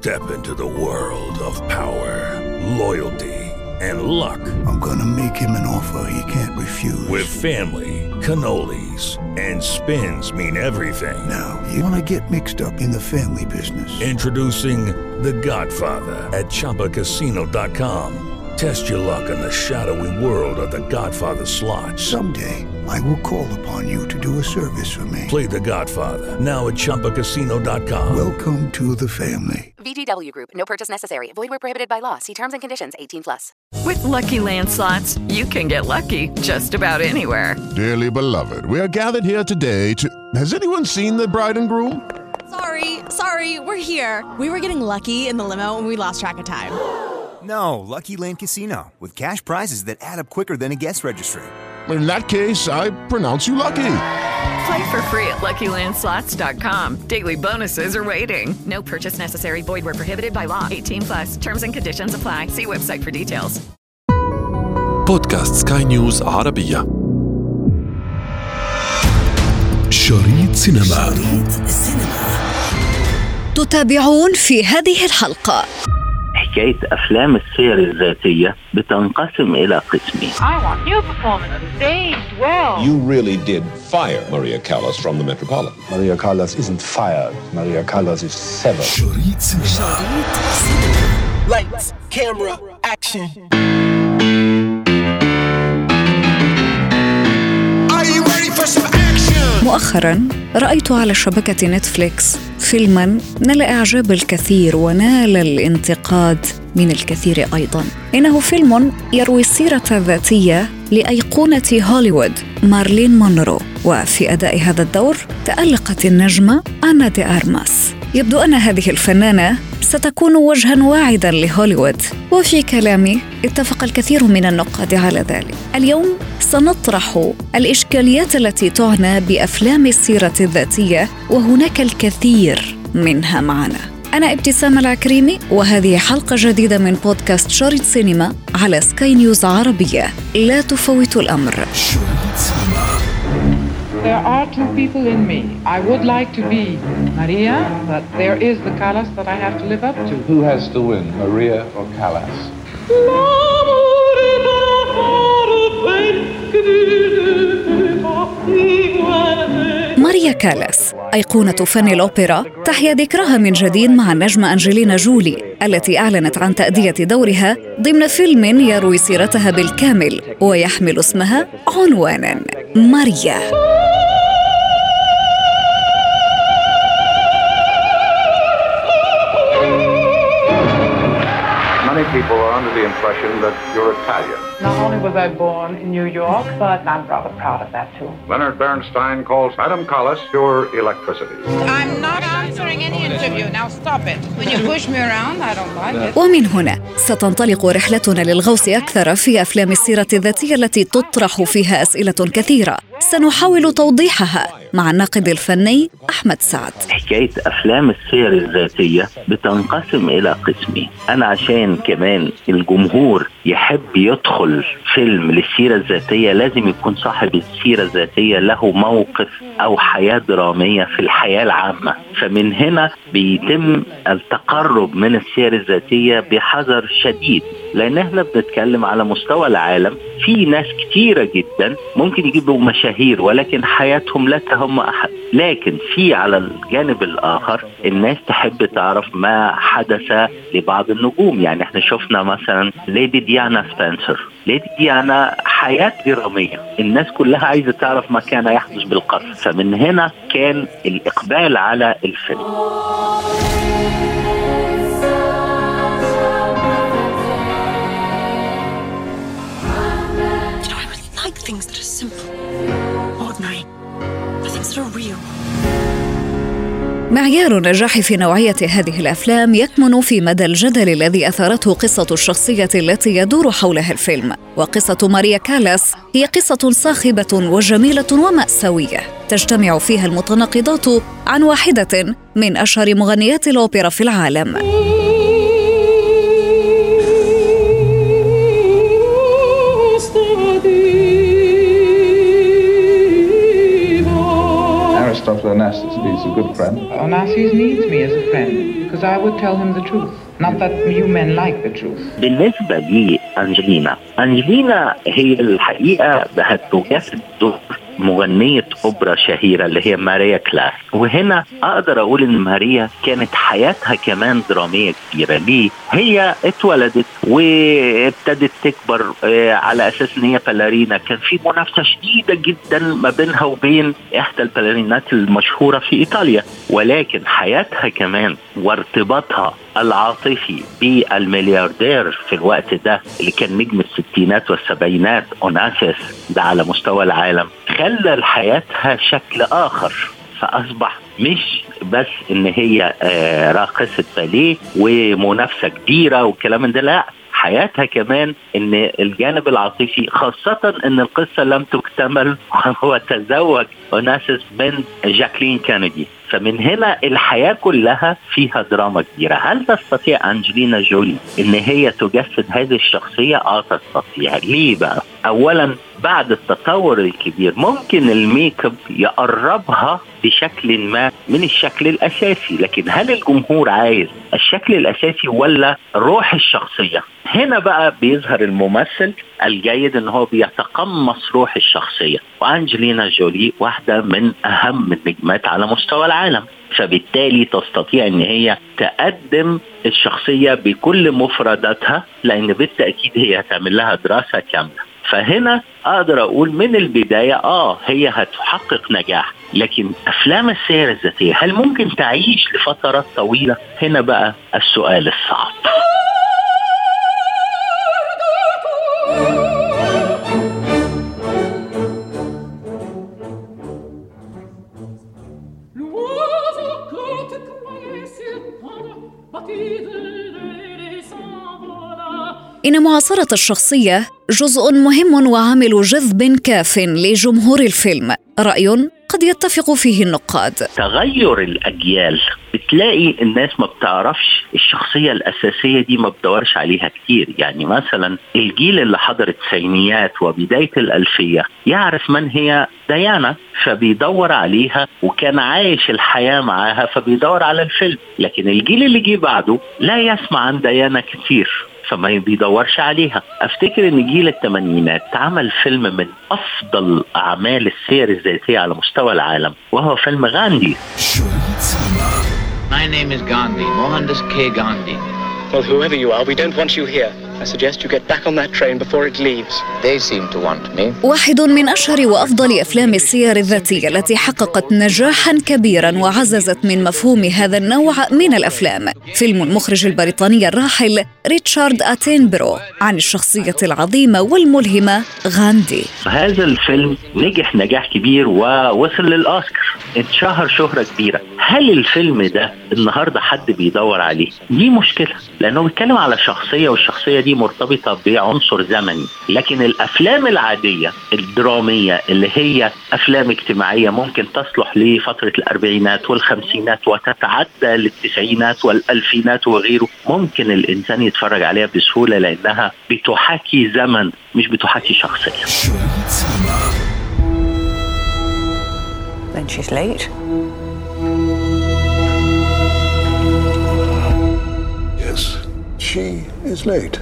Step into the world of power, loyalty, and luck. I'm gonna make him an offer he can't refuse. With family, cannolis, and spins mean everything. Now, you wanna get mixed up in the family business. Introducing The Godfather at ChumbaCasino.com. Test your luck in the shadowy world of The Godfather slot. Someday, I will call upon you to do a service for me. Play The Godfather now at ChumbaCasino.com. Welcome to the family. VGW Group. No purchase necessary. Void where prohibited by law. See terms and conditions. 18 plus. With Lucky Land slots, you can get lucky just about anywhere. Dearly beloved, we are gathered here today to. Has anyone seen the bride and groom? Sorry, sorry, we're here. We were getting lucky in the limo and we lost track of time. No, Lucky Land Casino with cash prizes that add up quicker than a guest registry In that case, I pronounce you lucky. Play for free at LuckyLandSlots.com. Daily bonuses are waiting. No purchase necessary. Void where prohibited by law. 18 plus. Terms and conditions apply. See website for details. بودكاست سكاي نيوز عربية شريط سينما شريط السينما تتابعون في هذه الحلقة حكاية أفلام السير الذاتية بتنقسم إلى قسمين. I want your performance staged well. You really did fire Maria Callas from the Metropolitan. Maria Callas isn't fired. Maria Callas is severed. شريط سينما Lights, camera, action. Are you ready for some action? مؤخرا رأيت على شبكة نتفليكس فيلما نال إعجاب الكثير ونال الانتقاد من الكثير أيضا. إنه فيلم يروي السيرة الذاتية لأيقونة هوليوود مارلين مونرو وفي أداء هذا الدور تألقت النجمة آنا دي أرماس. يبدو أن هذه الفنانة ستكون وجها واعدا لهوليوود. وفي كلامي اتفق الكثير من النقاد على ذلك. اليوم سنطرح الإشكاليات التي تعنى بأفلام السيرة الذاتية وهناك الكثير منها معنا. أنا ابتسام العكريمي وهذه حلقة جديدة من بودكاست شريط سينما على سكاي نيوز عربية. لا تفوت الأمر. شريط There are two people in me. I would like to be Maria, but there is the Callas that I have to live up to. Who has to win, Maria or Callas? ماريا كالاس أيقونة فن الأوبرا تحيا ذكرها من جديد مع النجمة أنجلينا جولي التي أعلنت عن تأدية دورها ضمن فيلم يروي سيرتها بالكامل ويحمل اسمها عنوانا ماريا people are under the impression that you're Italian. Not only was I born in New York, but I'm rather proud of that too. Leonard Bernstein calls Madame Callas pure electricity. I'm not answering any interview. Now stop it. When you push me around, I don't like it. ومن هنا ستنطلق رحلتنا للغوص أكثر في أفلام السيرة الذاتية التي تطرح فيها أسئلة كثيرة سنحاول توضيحها مع الناقد الفني أحمد سعد. حكاية أفلام السير الذاتية بتنقسم إلى قسمين. أنا عشان كمان الجمهور يحب يدخل فيلم للسيرة الذاتية لازم يكون صاحب السيرة الذاتية له موقف أو حياة درامية في الحياة العامة. فمن هنا بيتم التقرب من السير الذاتية بحذر شديد. لأن إحنا بنتكلم على مستوى العالم في ناس كتيرة جدا ممكن يجيبوا مشاهير ولكن حياتهم لا تهم أحد. لكن في على الجانب الآخر الناس تحب تعرف ما حدث لبعض النجوم. يعني إحنا شفنا مثلا ليدي ديانا سبنسر ليدي ديانا حياة درامية. الناس كلها عايزة تعرف ما كان يحدث بالقصر فمن هنا كان الإقبال على الفيلم. معيار النجاح في نوعية هذه الأفلام يكمن في مدى الجدل الذي أثارته قصة الشخصية التي يدور حولها الفيلم. وقصة ماريا كالاس هي قصة صاخبة وجميلة ومأساوية. تجتمع فيها المتناقضات عن واحدة من أشهر مغنيات الأوبرا في العالم. myself to Onassis. He's a good friend. Onassis needs me as a friend because I would tell him the truth. Not that you men like the truth. بالنسبة لأنجلينا أنجلينا هي الحقيقة هتجسد دور مغنية أوبرا شهيرة اللي هي ماريا كلاس وهنا أقدر أقول إن ماريا كانت حياتها كمان درامية كبيرة. ليه؟ هي اتولدت وابتدت تكبر آه، على أساس إن هي باليرينا. كان في منافسة شديدة جدا ما بينها وبين إحدى الباليرينات المشهورة في إيطاليا. ولكن حياتها كمان وارتباطها العاطفي بالملياردير في الوقت ده اللي كان نجم الستينات والسبعينات اوناسيس ده على مستوى العالم. خلى لحياتها شكل آخر فأصبح مش بس إن هي آه، راقصة باليه ومنافسة كبيرة والكلام ده لا حياتها كمان إن الجانب العاطفي خاصة إن القصة لم تكتمل وهو تزوج اوناسيس من جاكلين كينيدي. فمن هنا الحياة كلها فيها دراما كبيرة هل تستطيع أنجلينا جولي إن هي تجسد هذه الشخصية؟ آه تستطيع ليه بقى؟ أولا بعد التطور الكبير ممكن الميك أب يقربها بشكل ما من الشكل الأساسي لكن هل الجمهور عايز الشكل الأساسي ولا روح الشخصية هنا بقى بيظهر الممثل الجيد إن هو بيتقمص روح الشخصية. وأنجلينا جولي واحدة من أهم النجمات على مستوى العالم. فبالتالي تستطيع إن هي تقدم الشخصية بكل مفرداتها لأن بالتأكيد هي هتعمل لها دراسة كاملة. فهنا أقدر أقول من البداية آه هي هتحقق نجاح. لكن أفلام السير الذاتية هل ممكن تعيش لفترات طويلة؟ هنا بقى السؤال الصعب. إن معاصرة الشخصية جزء مهم وعامل جذب كاف لجمهور الفيلم. رأي قد يتفق فيه النقاد. تغير الأجيال بتلاقي الناس ما بتعرفش الشخصية الأساسية دي ما بتدورش عليها كتير. يعني مثلا الجيل اللي حضر التسعينيات وبداية الألفية يعرف من هي ديانا فبيدور عليها وكان عايش الحياة معاها فبيدور على الفيلم. لكن الجيل اللي جه بعده لا يسمع عن ديانا كتير. فما بيدورش عليها أفتكر إن جيل الثمانينات عمل فيلم من أفضل أعمال السير الذاتية على مستوى العالم وهو فيلم غاندي My name is Gandhi, Mohandas K. Gandhi. Well, whoever you are, we don't want you here. I suggest you get back on that train before it leaves. They seem to want me. واحد من أشهر وأفضل أفلام السير الذاتية التي حققت نجاحا كبيرا وعززت من مفهوم هذا النوع من الأفلام فيلم المخرج البريطاني الراحل ريتشارد أتينبرو عن الشخصية العظيمة والملهمة غاندي. هذا الفيلم نجح نجاح كبير ووصل للأوسكار. اتشهر شهرة كبيرة. هل الفيلم ده النهاردة حد بيدور عليه؟ دي مشكلة لأنه بيتكلم على شخصية والشخصية دي مرتبطة بعنصر زمني. لكن الأفلام العادية الدرامية اللي هي أفلام اجتماعية ممكن تصلح لفترة الأربعينات والخمسينات وتتعدى للتسعينات والألفينات وغيره ممكن الإنسان يتفرج عليها بسهولة لأنها بتحاكي زمن مش بتحاكي شخصية Then she's late. Yes, she is late.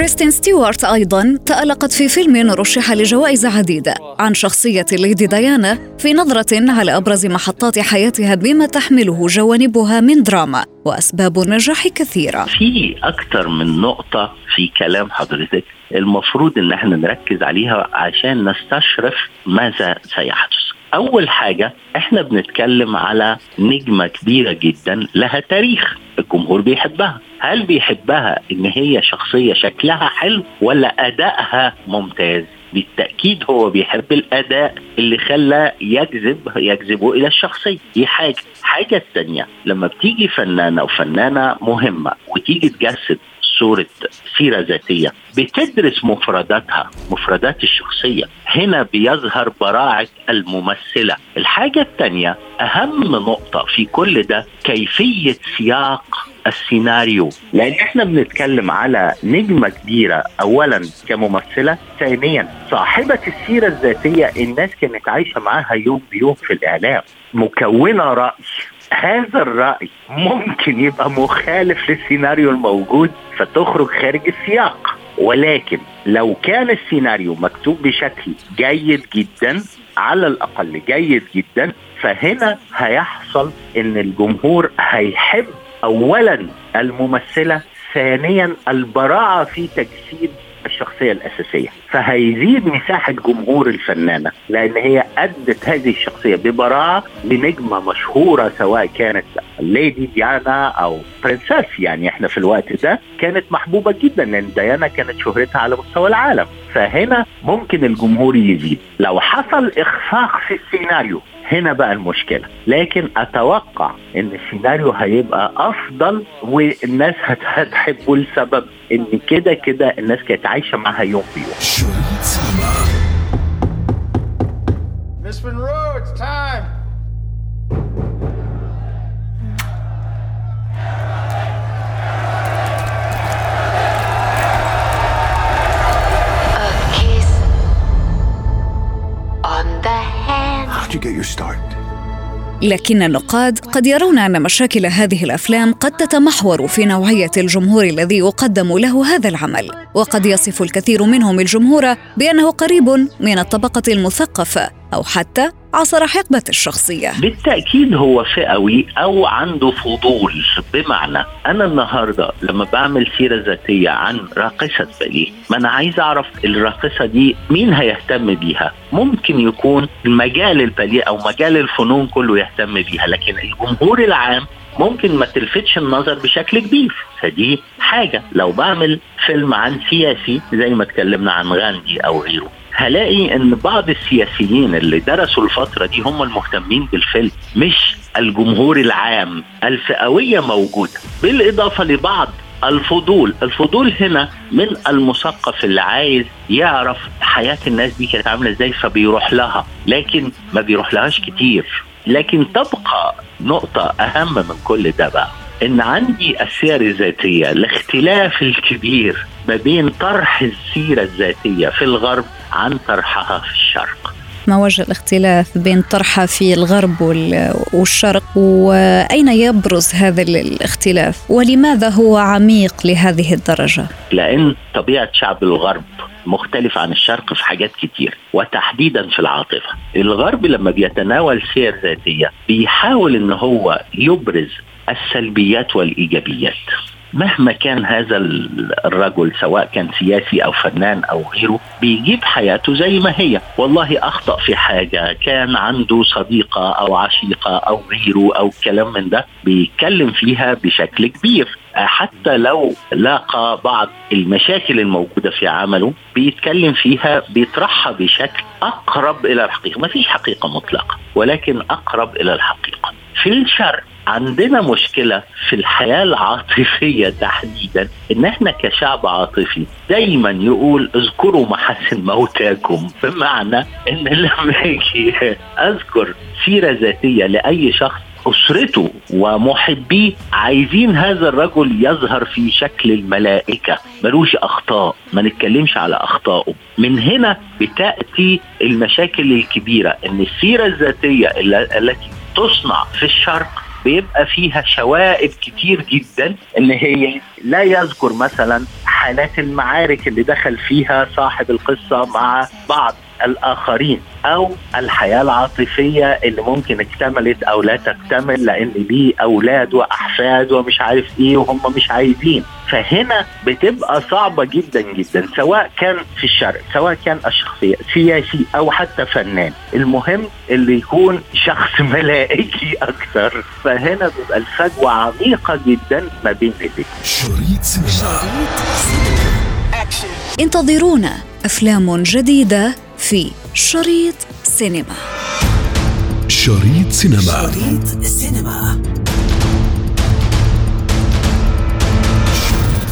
كريستين ستيوارت أيضا تألقت في فيلم رشح لجوائز عديدة عن شخصية ليدي ديانا في نظرة على أبرز محطات حياتها بما تحمله جوانبها من دراما وأسباب النجاح كثيرة. في أكثر من نقطة في كلام حضرتك المفروض إن إحنا نركز عليها عشان نستشرف ماذا سيحدث. أول حاجة إحنا بنتكلم على نجمة كبيرة جدا لها تاريخ الجمهور بيحبها. هل بيحبها إن هي شخصية شكلها حلو ولا أدائها ممتاز؟ بالتأكيد هو بيحب الأداء اللي خلى يجذب يجذبه إلى الشخصية. دي حاجة. الحاجة الثانية لما بتيجي فنانة وفنانة مهمة وتيجي تجسد صورة سيرة ذاتية بتدرس مفرداتها مفردات الشخصية. هنا بيظهر براعة الممثلة. الحاجة الثانية أهم نقطة في كل ده كيفية سياق السيناريو. لأن إحنا بنتكلم على نجمة كبيرة اولا كممثلة ثانيا صاحبة السيرة الذاتية الناس كانت عايشة معاها يوم بيوم في الإعلام مكونة راي هذا الرأي ممكن يبقى مخالف للسيناريو الموجود فتخرج خارج السياق. ولكن لو كان السيناريو مكتوب بشكل جيد جدا على الأقل جيد جدا فهنا هيحصل إن الجمهور هيحب اولا الممثلة ثانيا البراعة في تجسيد الشخصية الأساسية. فهيزيد مساحة جمهور الفنانة لأن هي أدت هذه الشخصية ببراعة لنجمة مشهورة سواء كانت ليدي ديانا أو برنسس يعني إحنا في الوقت ده كانت محبوبة جدا لأن ديانا كانت شهرتها على مستوى العالم. فهنا ممكن الجمهور يزيد. لو حصل إخفاق في السيناريو هنا بقى المشكلة. لكن أتوقع إن السيناريو هيبقى أفضل والناس هتحبه لسبب إن كده كده الناس كانت عايشة معاها يوم بيوم. Miss Monroe, لكن النقاد قد يرون أن مشاكل هذه الأفلام قد تتمحور في نوعية الجمهور الذي يقدم له هذا العمل وقد يصف الكثير منهم الجمهور بأنه قريب من الطبقة المثقفة. أو حتى عصر حقبة الشخصية. بالتأكيد هو فئوي أو عنده فضول. بمعنى أنا النهاردة لما بعمل سيرة ذاتية عن راقصة باليه ما أنا عايز أعرف الراقصة دي مين هيهتم بيها. ممكن يكون مجال الباليه أو مجال الفنون كله يهتم بيها لكن الجمهور العام ممكن ما تلفتش النظر بشكل كبير. فدي حاجة لو بعمل فيلم عن سياسي زي ما اتكلمنا عن غاندي أو غيره. هلاقي إن بعض السياسيين اللي درسوا الفترة دي هم المهتمين بالفيلم مش الجمهور العام. الفئوية موجودة. بالإضافة لبعض الفضول. الفضول هنا من المثقف اللي عايز يعرف حياة الناس دي كانت عاملة إزاي فبيروح لها. لكن ما بيروح لهاش كتير. لكن تبقى نقطة أهم من كل ده بقى إن عندي السير الذاتية الاختلاف الكبير ما بين طرح السيرة الذاتية في الغرب عن طرحها في الشرق. ما وجه الاختلاف بين طرحها في الغرب والشرق؟ وأين يبرز هذا الاختلاف؟ ولماذا هو عميق لهذه الدرجة؟ لأن طبيعة شعب الغرب مختلف عن الشرق في حاجات كتير وتحديدا في العاطفة. الغرب لما بيتناول سير ذاتية بيحاول إن هو يبرز السلبيات والإيجابيات. مهما كان هذا الرجل سواء كان سياسي أو فنان أو غيره بيجيب حياته زي ما هي. والله أخطأ في حاجة كان عنده صديقة أو عشيقة أو غيره أو كلام من ده بيتكلم فيها بشكل كبير. حتى لو لاقى بعض المشاكل الموجودة في عمله بيتكلم فيها بيطرحها بشكل أقرب إلى الحقيقة. ما فيش حقيقة مطلقة ولكن أقرب إلى الحقيقة. في الشرق عندنا مشكلة في الحياة العاطفية تحديدا إن إحنا كشعب عاطفي دايما يقول اذكروا محاسن موتاكم بمعنى إن لما أجي أذكر سيرة ذاتية لأي شخص أسرته ومحبيه عايزين هذا الرجل يظهر في شكل الملائكة. ملوش أخطاء ما نتكلمش على أخطائه. من هنا بتأتي المشاكل الكبيرة إن السيرة الذاتية التي تصنع في الشرق بيبقى فيها شوائب كتير جدا إن هي لا يذكر مثلا حالات المعارك اللي دخل فيها صاحب القصة مع بعض الآخرين أو الحياة العاطفية اللي ممكن اكتملت أو لا تكتمل لأن ليه أولاد وأحفاد ومش عارف إيه وهم مش عايزين. فهنا بتبقى صعبة جدا جدا سواء كان في الشرق سواء كان الشخصية سياسي أو حتى فنان. المهم اللي يكون شخص ملائكي أكثر. فهنا بيبقى الفجوة عميقة جدا ما بين الاثنين. شريط سينما. انتظرونا أفلام جديدة في شريط سينما. شريط سينما. شريط سينما.